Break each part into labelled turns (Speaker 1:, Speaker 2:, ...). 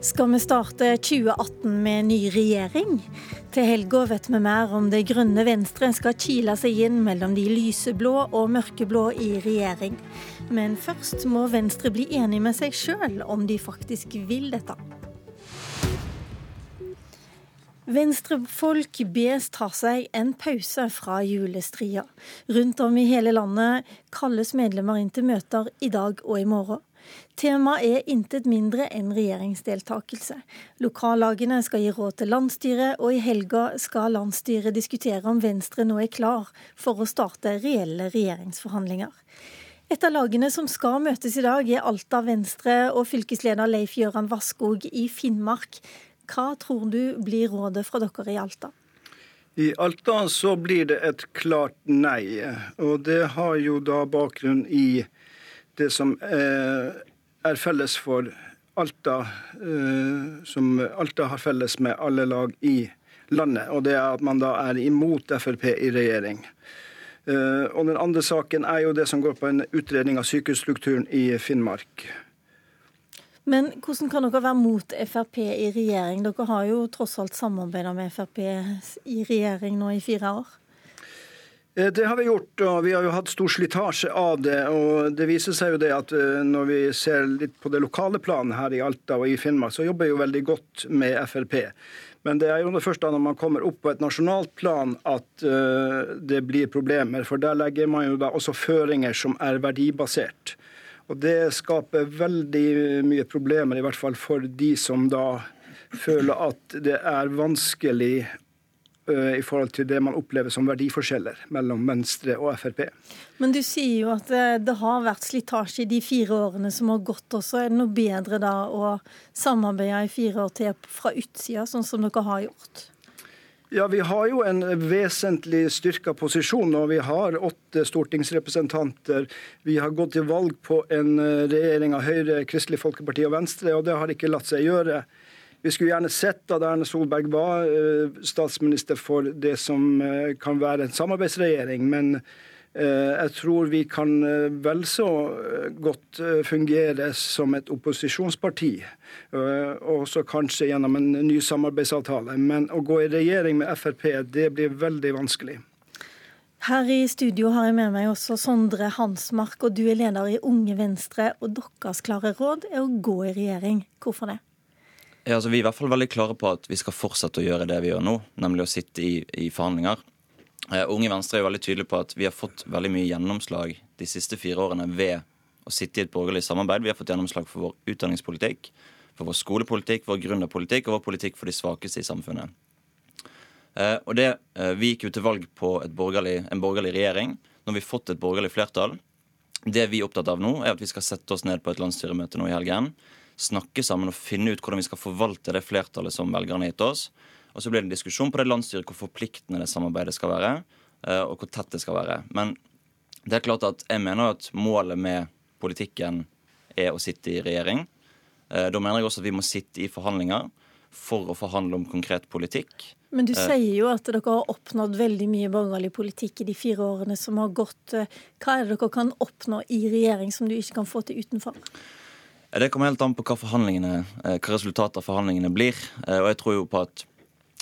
Speaker 1: Skal vi starte 2018 med ny regjering? Til helga vet vi mer om det grønne Venstre skal kile seg inn mellom de lyseblå og mørkeblå i regjering. Men først må Venstre bli enig med seg sjøl om de faktisk vil dette. Venstrefolk bes ta seg en pause fra julestria. Rundt om i hele landet kalles medlemmer inn til møter i dag og i morgen. Temaet er intet mindre enn regjeringsdeltakelse. Lokallagene skal gi råd til landsstyret, og i helga skal landsstyret diskutere om Venstre nå er klar for å starte reelle regjeringsforhandlinger. Et av lagene som skal møtes i dag, er Alta Venstre og fylkesleder Leif Gøran Vasskog i Finnmark. Hva tror du blir rådet fra dere i Alta?
Speaker 2: I Alta så blir det et klart nei. Og det har jo da bakgrunn i det som eh, er felles for Alta, eh, som Alta har felles med alle lag i landet, og det er at man da er imot Frp i regjering. Eh, og Den andre saken er jo det som går på en utredning av sykehusstrukturen i Finnmark.
Speaker 1: Men hvordan kan dere være mot Frp i regjering? Dere har jo tross alt samarbeida med Frp i regjering nå i fire år.
Speaker 2: Eh, det har vi gjort, og vi har jo hatt stor slitasje av det. og Det viser seg jo det at eh, når vi ser litt på det lokale planet her i Alta og i Finnmark, så jobber vi jo veldig godt med Frp. Men det er jo det første når man kommer opp på et nasjonalt plan at uh, det blir problemer. For der legger man jo da også føringer som er verdibasert. Og det skaper veldig mye problemer, i hvert fall for de som da føler at det er vanskelig Eh, i forhold til det man opplever som verdiforskjeller mellom Venstre og Frp.
Speaker 1: Men du sier jo at eh, det har vært slitasje i de fire årene som har gått også. Er det noe bedre da å samarbeide i fire år til fra utsida, sånn som dere har gjort?
Speaker 2: Ja, Vi har jo en vesentlig styrka posisjon, og vi har åtte stortingsrepresentanter. Vi har gått til valg på en eh, regjering av Høyre, Kristelig Folkeparti og Venstre, og det har ikke latt seg gjøre. Vi skulle gjerne sett at Erne Solberg var eh, statsminister for det som eh, kan være en samarbeidsregjering. Men eh, jeg tror vi kan vel så godt fungere som et opposisjonsparti. Også kanskje gjennom en ny samarbeidsavtale. Men å gå i regjering med Frp, det blir veldig vanskelig.
Speaker 1: Her i studio har jeg med meg også Sondre Hansmark, og du er leder i Unge Venstre. Og deres klare råd er å gå i regjering. Hvorfor det?
Speaker 3: Ja, altså, vi er i hvert fall veldig klare på at vi skal fortsette å gjøre det vi gjør nå, nemlig å sitte i, i forhandlinger. Uh, Unge Venstre er jo veldig tydelige på at vi har fått veldig mye gjennomslag de siste fire årene ved å sitte i et borgerlig samarbeid. Vi har fått gjennomslag for vår utdanningspolitikk, for vår skolepolitikk, vår gründerpolitikk og vår politikk for de svakeste i samfunnet. Uh, og det, uh, Vi gikk jo til valg på borgerlig, en borgerlig regjering. Nå har vi fått et borgerlig flertall. Det vi er opptatt av nå, er at vi skal sette oss ned på et landsstyremøte nå i helgen snakke sammen og finne ut hvordan vi skal forvalte det flertallet som velgerne har gitt oss. Og så blir det en diskusjon på det landsstyret hvor forpliktende det samarbeidet skal være, eh, og hvor tett det skal være. Men det er klart at jeg mener at målet med politikken er å sitte i regjering. Eh, da mener jeg også at vi må sitte i forhandlinger for å forhandle om konkret politikk.
Speaker 1: Men du eh. sier jo at dere har oppnådd veldig mye borgerlig politikk i de fire årene som har gått. Hva er det dere kan oppnå i regjering som du ikke kan få til utenfor?
Speaker 3: Det kommer helt an på hva, eh, hva resultatet av forhandlingene blir. Eh, og jeg tror jo på at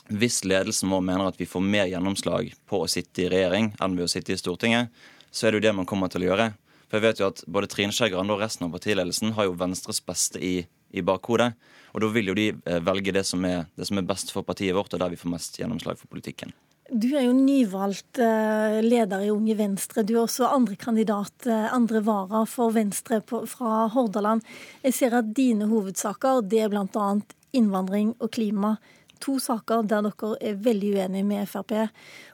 Speaker 3: hvis ledelsen vår mener at vi får mer gjennomslag på å sitte i regjering enn ved å sitte i Stortinget, så er det jo det man kommer til å gjøre. For jeg vet jo at både Trine Skei Grande og resten av partiledelsen har jo Venstres beste i, i bakhodet. Og da vil jo de eh, velge det som, er, det som er best for partiet vårt, og der vi får mest gjennomslag for politikken.
Speaker 1: Du er jo nyvalgt eh, leder i Unge Venstre. Du er også andre kandidat, eh, andre vara for Venstre fra Hordaland. Jeg ser at dine hovedsaker det er bl.a. innvandring og klima. To saker der dere er veldig uenige med Frp.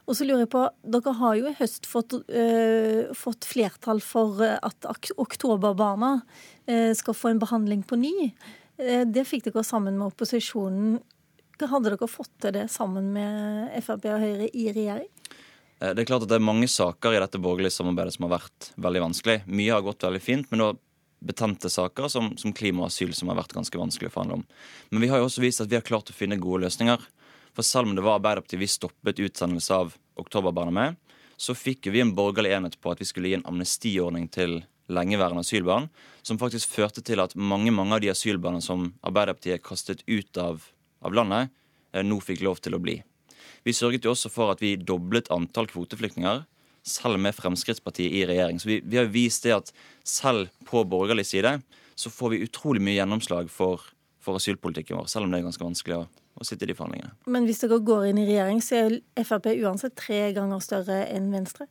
Speaker 1: Og så lurer jeg på, Dere har jo i høst fått, øh, fått flertall for at Oktoberbarna øh, skal få en behandling på ny. Det fikk dere sammen med opposisjonen. Hadde dere fått til det sammen med Frp og Høyre i regjering?
Speaker 3: Eh, det er klart at det er mange saker i dette borgerlige samarbeidet som har vært veldig vanskelig. Mye har gått veldig fint, men det var betente saker som, som klima og asyl som har vært ganske vanskelig å forhandle om. Men vi har jo også vist at vi har klart å finne gode løsninger. For selv om det var Arbeiderpartiet vi stoppet utsendelse av oktoberbarna med, så fikk vi en borgerlig enhet på at vi skulle gi en amnestiordning til lengeværende asylbarn, som faktisk førte til at mange mange av de asylbarna som Arbeiderpartiet kastet ut av, av landet, eh, nå fikk lov til å bli. Vi sørget jo også for at vi doblet antall kvoteflyktninger, selv med Fremskrittspartiet i regjering. Så vi, vi har vist det at selv på borgerlig side så får vi utrolig mye gjennomslag for, for asylpolitikken vår, selv om det er ganske vanskelig å, å sitte i de forhandlingene.
Speaker 1: Men hvis dere går inn i regjering, så er Frp uansett tre ganger større enn Venstre?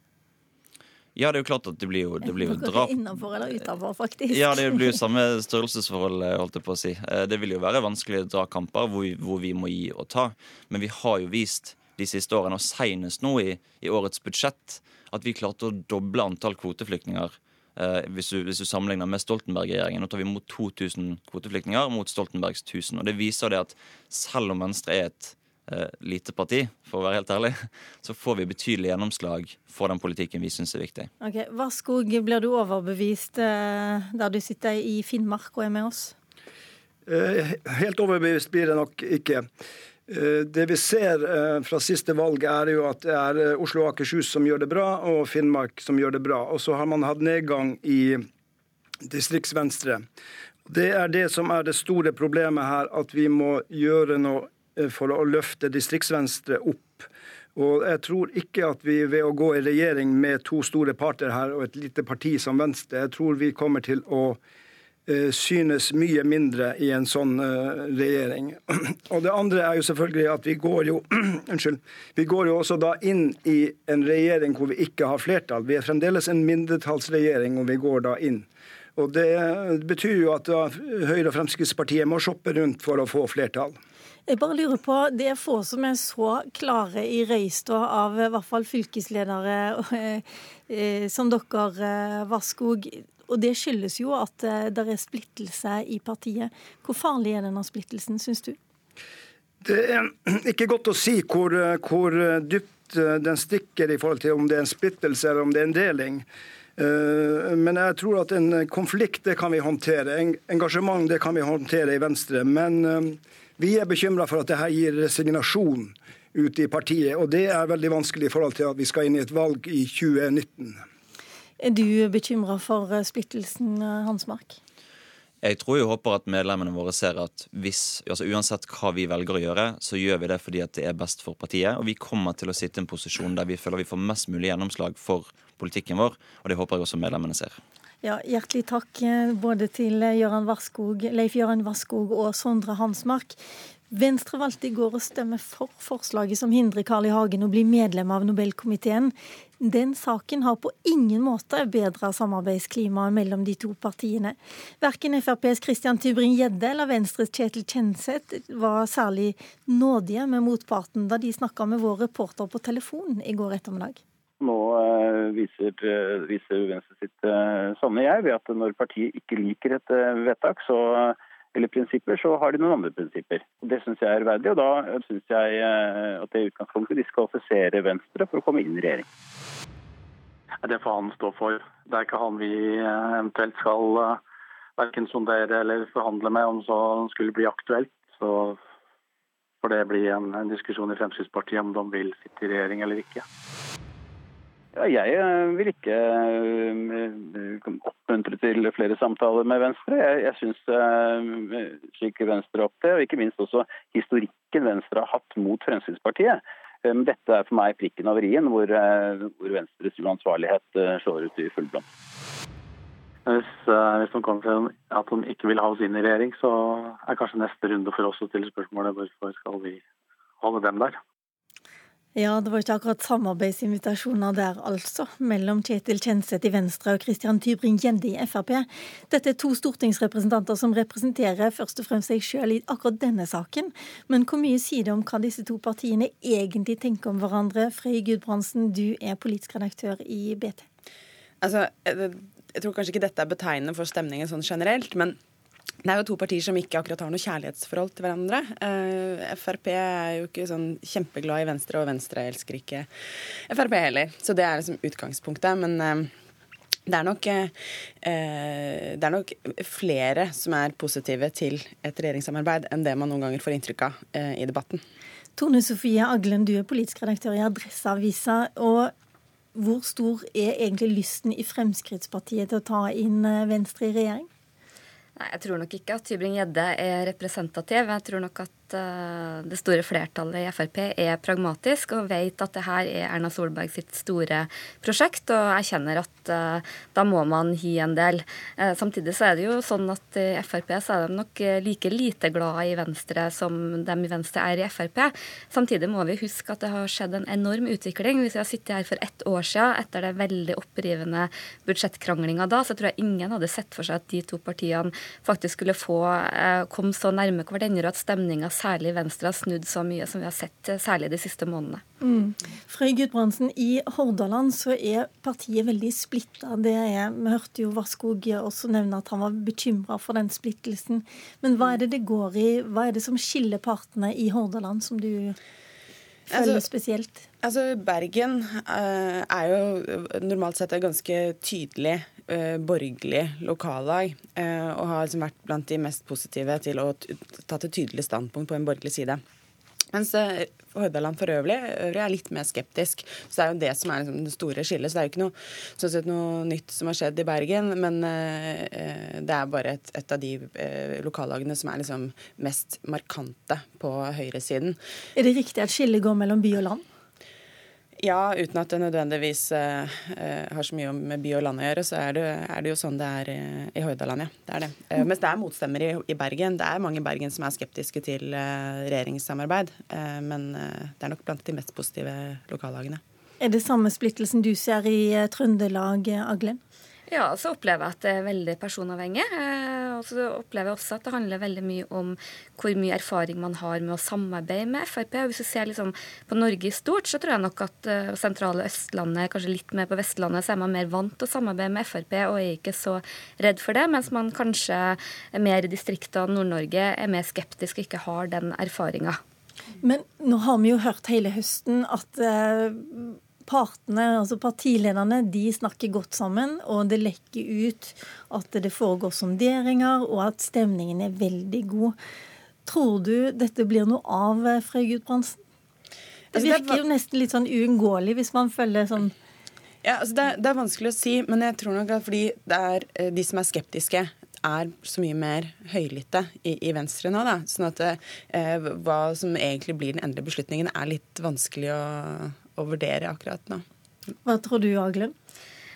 Speaker 3: Ja, det er jo klart at det blir jo, det blir jo drap.
Speaker 1: Innenfor eller utenfor, faktisk.
Speaker 3: Ja, det blir jo samme størrelsesforhold, eh, holdt jeg på å si. Eh, det vil jo være vanskelig å dra kamper hvor vi, hvor vi må gi og ta. Men vi har jo vist de siste årene, og senest nå i, i årets budsjett, at vi klarte å doble antall kvoteflyktninger. Eh, hvis, du, hvis, du, sammenligner med Stoltenberg-regjeringen. Nå tar vi imot 2000 kvoteflyktninger mot Stoltenbergs 1000. Og Det viser det at selv om Venstre er et lite parti, for å være helt ærlig, så får vi betydelig gjennomslag for den politikken vi syns er viktig.
Speaker 1: Ok, Varskog, blir du overbevist eh, der du sitter i Finnmark og er med oss?
Speaker 2: Eh, helt overbevist blir det nok ikke. Eh, det vi ser eh, fra siste valg, er jo at det er Oslo og Akershus som gjør det bra, og Finnmark som gjør det bra. Og så har man hatt nedgang i distriktsvenstre. Det er det som er det store problemet her, at vi må gjøre noe Eh, for å løfte distriktsvenstre opp. Og jeg tror ikke at vi ved å gå i regjering med to store parter her og et lite parti som Venstre, jeg tror vi kommer til å uh, synes mye mindre i en sånn uh, regjering. Og det andre er jo selvfølgelig at vi går jo Unnskyld. Vi går jo også da inn i en regjering hvor vi ikke har flertall. Vi er fremdeles en mindretallsregjering, og vi går da inn. Og det betyr jo at Høyre og Fremskrittspartiet må shoppe rundt for å få flertall.
Speaker 1: Jeg bare lurer på, Det er få som er så klare i røysta av i hvert fall fylkesledere eh, som dere, eh, Varskog. Og det skyldes jo at eh, det er splittelse i partiet. Hvor farlig er denne splittelsen, syns du?
Speaker 2: Det er ikke godt å si hvor, hvor dypt den stikker i forhold til om det er en splittelse eller om det er en deling. Men jeg tror at en konflikt det kan vi håndtere. Engasjement det kan vi håndtere i Venstre. Men vi er bekymra for at dette gir resignasjon ute i partiet, og det er veldig vanskelig i forhold til at vi skal inn i et valg i 2019.
Speaker 1: Er du bekymra for eh, splittelsen, eh, Hansmark?
Speaker 3: Jeg tror jeg håper at medlemmene våre ser at hvis, altså uansett hva vi velger å gjøre, så gjør vi det fordi at det er best for partiet. Og vi kommer til å sitte i en posisjon der vi føler vi får mest mulig gjennomslag for politikken vår. Og det håper jeg også medlemmene ser.
Speaker 1: Ja, Hjertelig takk eh, både til eh, Varskog, Leif Jøran Varskog og Sondre Hansmark. Venstre valgte i går å stemme for forslaget som hindrer Carl I. Hagen å bli medlem av Nobelkomiteen. Den saken har på ingen måte bedra samarbeidsklimaet mellom de to partiene. Verken FrPs Christian Tybring-Gjedde eller Venstres Kjetil Kjenseth var særlig nådige med motparten da de snakka med vår reporter på telefon i går ettermiddag.
Speaker 4: Nå eh, viser, eh, viser Venstre sitt eh, sanne jeg ved at når partiet ikke liker et vedtak så, eller prinsipper, så har de noen andre prinsipper. Det syns jeg er verdig, og da syns jeg at det i utgangspunktet diskvalifiserer Venstre for å komme inn i regjering. Det får han stå for. Det er ikke han vi eventuelt skal verken sondere eller forhandle med om så skulle bli aktuelt. Så får det bli en, en diskusjon i Fremskrittspartiet om de vil sitte i regjering eller ikke. Ja, jeg eh, vil ikke eh, oppmuntre til flere samtaler med Venstre. Jeg, jeg syns eh, slik Venstre opptrer, og ikke minst også historikken Venstre har hatt mot Fremskrittspartiet. Dette er for meg prikken over i-en, hvor, hvor, Venstres uansvarlighet slår ut i full blom. Hvis, hvis de kommer til at de ikke vil ha oss inn i regjering, så er kanskje neste runde for oss å stille spørsmålet hvorfor skal vi holde dem der.
Speaker 1: Ja, det var ikke akkurat samarbeidsinvitasjoner der, altså, mellom Kjetil Kjenseth i Venstre og Christian Tybring-Gjedde i Frp. Dette er to stortingsrepresentanter som representerer først og fremst seg sjøl i akkurat denne saken. Men hvor mye sier det om hva disse to partiene egentlig tenker om hverandre? Frøy Gudbrandsen, du er politisk redaktør i BT.
Speaker 5: Altså, jeg tror kanskje ikke dette er betegnende for stemningen sånn generelt, men det er jo to partier som ikke akkurat har noe kjærlighetsforhold til hverandre. Uh, Frp er jo ikke sånn kjempeglad i Venstre, og Venstre elsker ikke Frp heller. Så det er liksom utgangspunktet. Men uh, det, er nok, uh, det er nok flere som er positive til et regjeringssamarbeid enn det man noen ganger får inntrykk av i debatten.
Speaker 1: Tone Sofie Aglen, du er politisk redaktør i Adresseavisa. og hvor stor er egentlig lysten i Fremskrittspartiet til å ta inn eh, Venstre i regjering?
Speaker 6: Nei, Jeg tror nok ikke at Tybring-Gjedde er representativ. Jeg tror nok at det store flertallet i Frp er pragmatisk og vet at det her er Erna Solberg sitt store prosjekt. Og jeg kjenner at uh, da må man gi en del. Uh, samtidig så er det jo sånn at i Frp så er de nok like lite glad i Venstre som de i Venstre er i Frp. Samtidig må vi huske at det har skjedd en enorm utvikling. Hvis vi har sittet her for ett år siden etter det veldig opprivende budsjettkranglinga da, så tror jeg ingen hadde sett for seg at de to partiene faktisk skulle få eh, komme så nærme hverandre, at stemninga særlig Venstre har snudd så mye som vi har sett eh, særlig de siste månedene.
Speaker 1: Mm. Frøy Gudbrandsen, i Hordaland så er partiet veldig splitta. Vi hørte jo Varskog også nevne at han var bekymra for den splittelsen. Men hva er det det går i? Hva er det som skiller partene i Hordaland, som du føler altså, spesielt?
Speaker 5: Altså, Bergen uh, er jo normalt sett et ganske tydelig uh, borgerlig lokallag. Uh, og har liksom vært blant de mest positive til å ta til tydelig standpunkt på en borgerlig side. Mens Hordaland for øvrig, øvrig, er litt mer skeptisk. Så Det er jo det som er liksom det store skillet. Så Det er jo ikke noe, sånn sett noe nytt som har skjedd i Bergen, men eh, det er bare et, et av de eh, lokallagene som er liksom mest markante på høyresiden.
Speaker 1: Er det riktig at skillet går mellom by og land?
Speaker 5: Ja, uten at det nødvendigvis uh, har så mye med by og land å gjøre, så er det, er det jo sånn det er i, i Hordaland, ja. Det er det. Uh, mens det er motstemmer i, i, Bergen. Det er mange i Bergen som er skeptiske til uh, regjeringssamarbeid. men det er nok blant de mest positive lokallagene.
Speaker 1: Er det samme splittelsen du ser i Trøndelag, Aglen?
Speaker 6: Ja, så opplever jeg at det er veldig personavhengig. Eh, og så opplever jeg også at det handler veldig mye om hvor mye erfaring man har med å samarbeide med Frp. Og hvis du ser liksom på Norge i stort, så tror jeg nok at uh, sentrale Østlandet, kanskje litt mer på Vestlandet, så er man mer vant til å samarbeide med Frp og er ikke så redd for det. Mens man kanskje er mer i distriktene Nord-Norge er mer skeptisk og ikke har den erfaringa.
Speaker 1: Men nå har vi jo hørt hele høsten at uh, partene, altså partilederne, de snakker godt sammen, og det lekker ut at det foregår sonderinger, og at stemningen er veldig god. Tror du dette blir noe av, eh, Frøy Gudbrandsen? Det altså, virker jo nesten litt sånn uunngåelig hvis man følger sånn
Speaker 5: ja, altså det, er, det, er, vanskelig å si, men jeg tror nok at fordi det er eh, de som er skeptiske, er så mye mer høylytte i, i Venstre nå. Da. Sånn at eh, hva som egentlig blir den endelige beslutningen, er litt vanskelig å, å vurdere akkurat nå.
Speaker 1: Hva tror du, Aglund?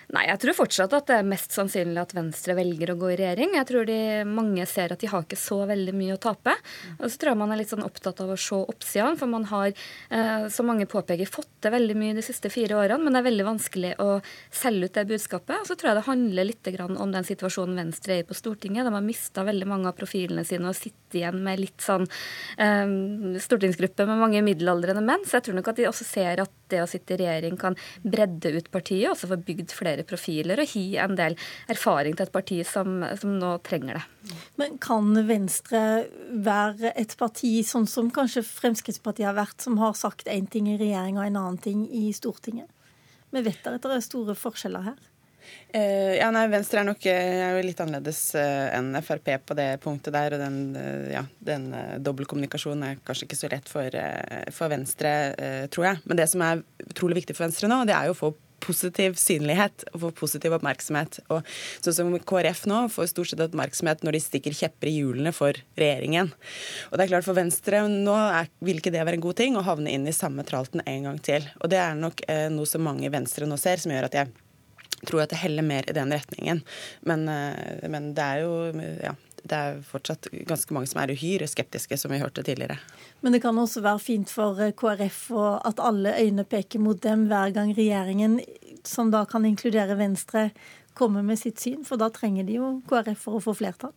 Speaker 6: Nei, jeg tror fortsatt at det er mest sannsynlig at Venstre velger å gå i regjering. Jeg tror de, mange ser at de har ikke så veldig mye å tape. Og så tror jeg man er litt sånn opptatt av å se oppsidene, for man har, eh, som mange påpeker, fått til veldig mye de siste fire årene, men det er veldig vanskelig å selge ut det budskapet. Og så tror jeg det handler litt om den situasjonen Venstre er i på Stortinget. De har mista veldig mange av profilene sine og sitter igjen med litt sånn eh, stortingsgruppe med mange middelaldrende menn. Så jeg tror nok at de også ser at det å sitte i regjering kan bredde ut partiet, også få bygd flere profiler og gi en del erfaring til et parti som, som nå trenger det.
Speaker 1: Men kan Venstre være et parti sånn som kanskje Fremskrittspartiet har vært, som har sagt én ting i regjering og en annen ting i Stortinget? Vi vet at det er store forskjeller her.
Speaker 5: Uh, ja, nei, Venstre er nok eh, er litt annerledes uh, enn Frp på det punktet der. Og den, ja, den dobbeltkommunikasjonen er kanskje ikke så lett for, for Venstre, tror jeg. Men det som er utrolig viktig for Venstre nå, det er jo å få positiv synlighet og få positiv oppmerksomhet. Og sånn som KrF nå får stort sett oppmerksomhet når de stikker kjepper i hjulene for regjeringen. Og det er klart For Venstre nå er, vil ikke det være en god ting å havne inn i samme tralten en gang til. Og det er nok noe som mange i Venstre nå ser, som gjør at jeg tror at det heller mer i den retningen. Men, eh, men det er jo ja, det er fortsatt ganske mange som er uhyre skeptiske, som vi hørte tidligere.
Speaker 1: Men det kan også være fint for eh, KrF at alle øyne peker mot dem hver gang regjeringen, som da kan inkludere Venstre, kommer med sitt syn, for da trenger de jo KrF for å få flertall.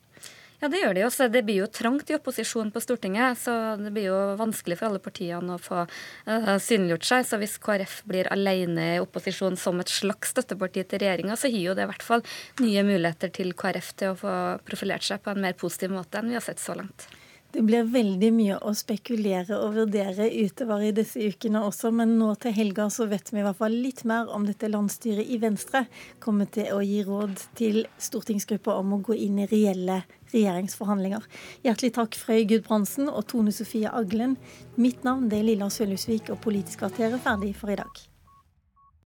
Speaker 6: Ja, det gjør det jo. Så det blir jo trangt i opposisjon på Stortinget. Så det blir jo vanskelig for alle partiene å få uh, synliggjort seg. Så hvis KrF blir alene i opposisjon som et slags støtteparti til regjeringa, så gir jo det i hvert fall nye muligheter til KrF til å få profilert seg på en mer positiv måte enn vi har sett så langt.
Speaker 1: Det blir veldig mye å spekulere og vurdere utover i disse ukene også, men nå til helga så vet vi i hvert fall litt mer om dette landsstyret i Venstre kommer til å gi råd til stortingsgruppa om å gå inn i reelle regjeringsforhandlinger. Hjertelig takk Frøy Gudbrandsen og Tone Sofie Aglen. Mitt navn er Lilla Sølhusvik, og Politisk kvarter er ferdig for i dag.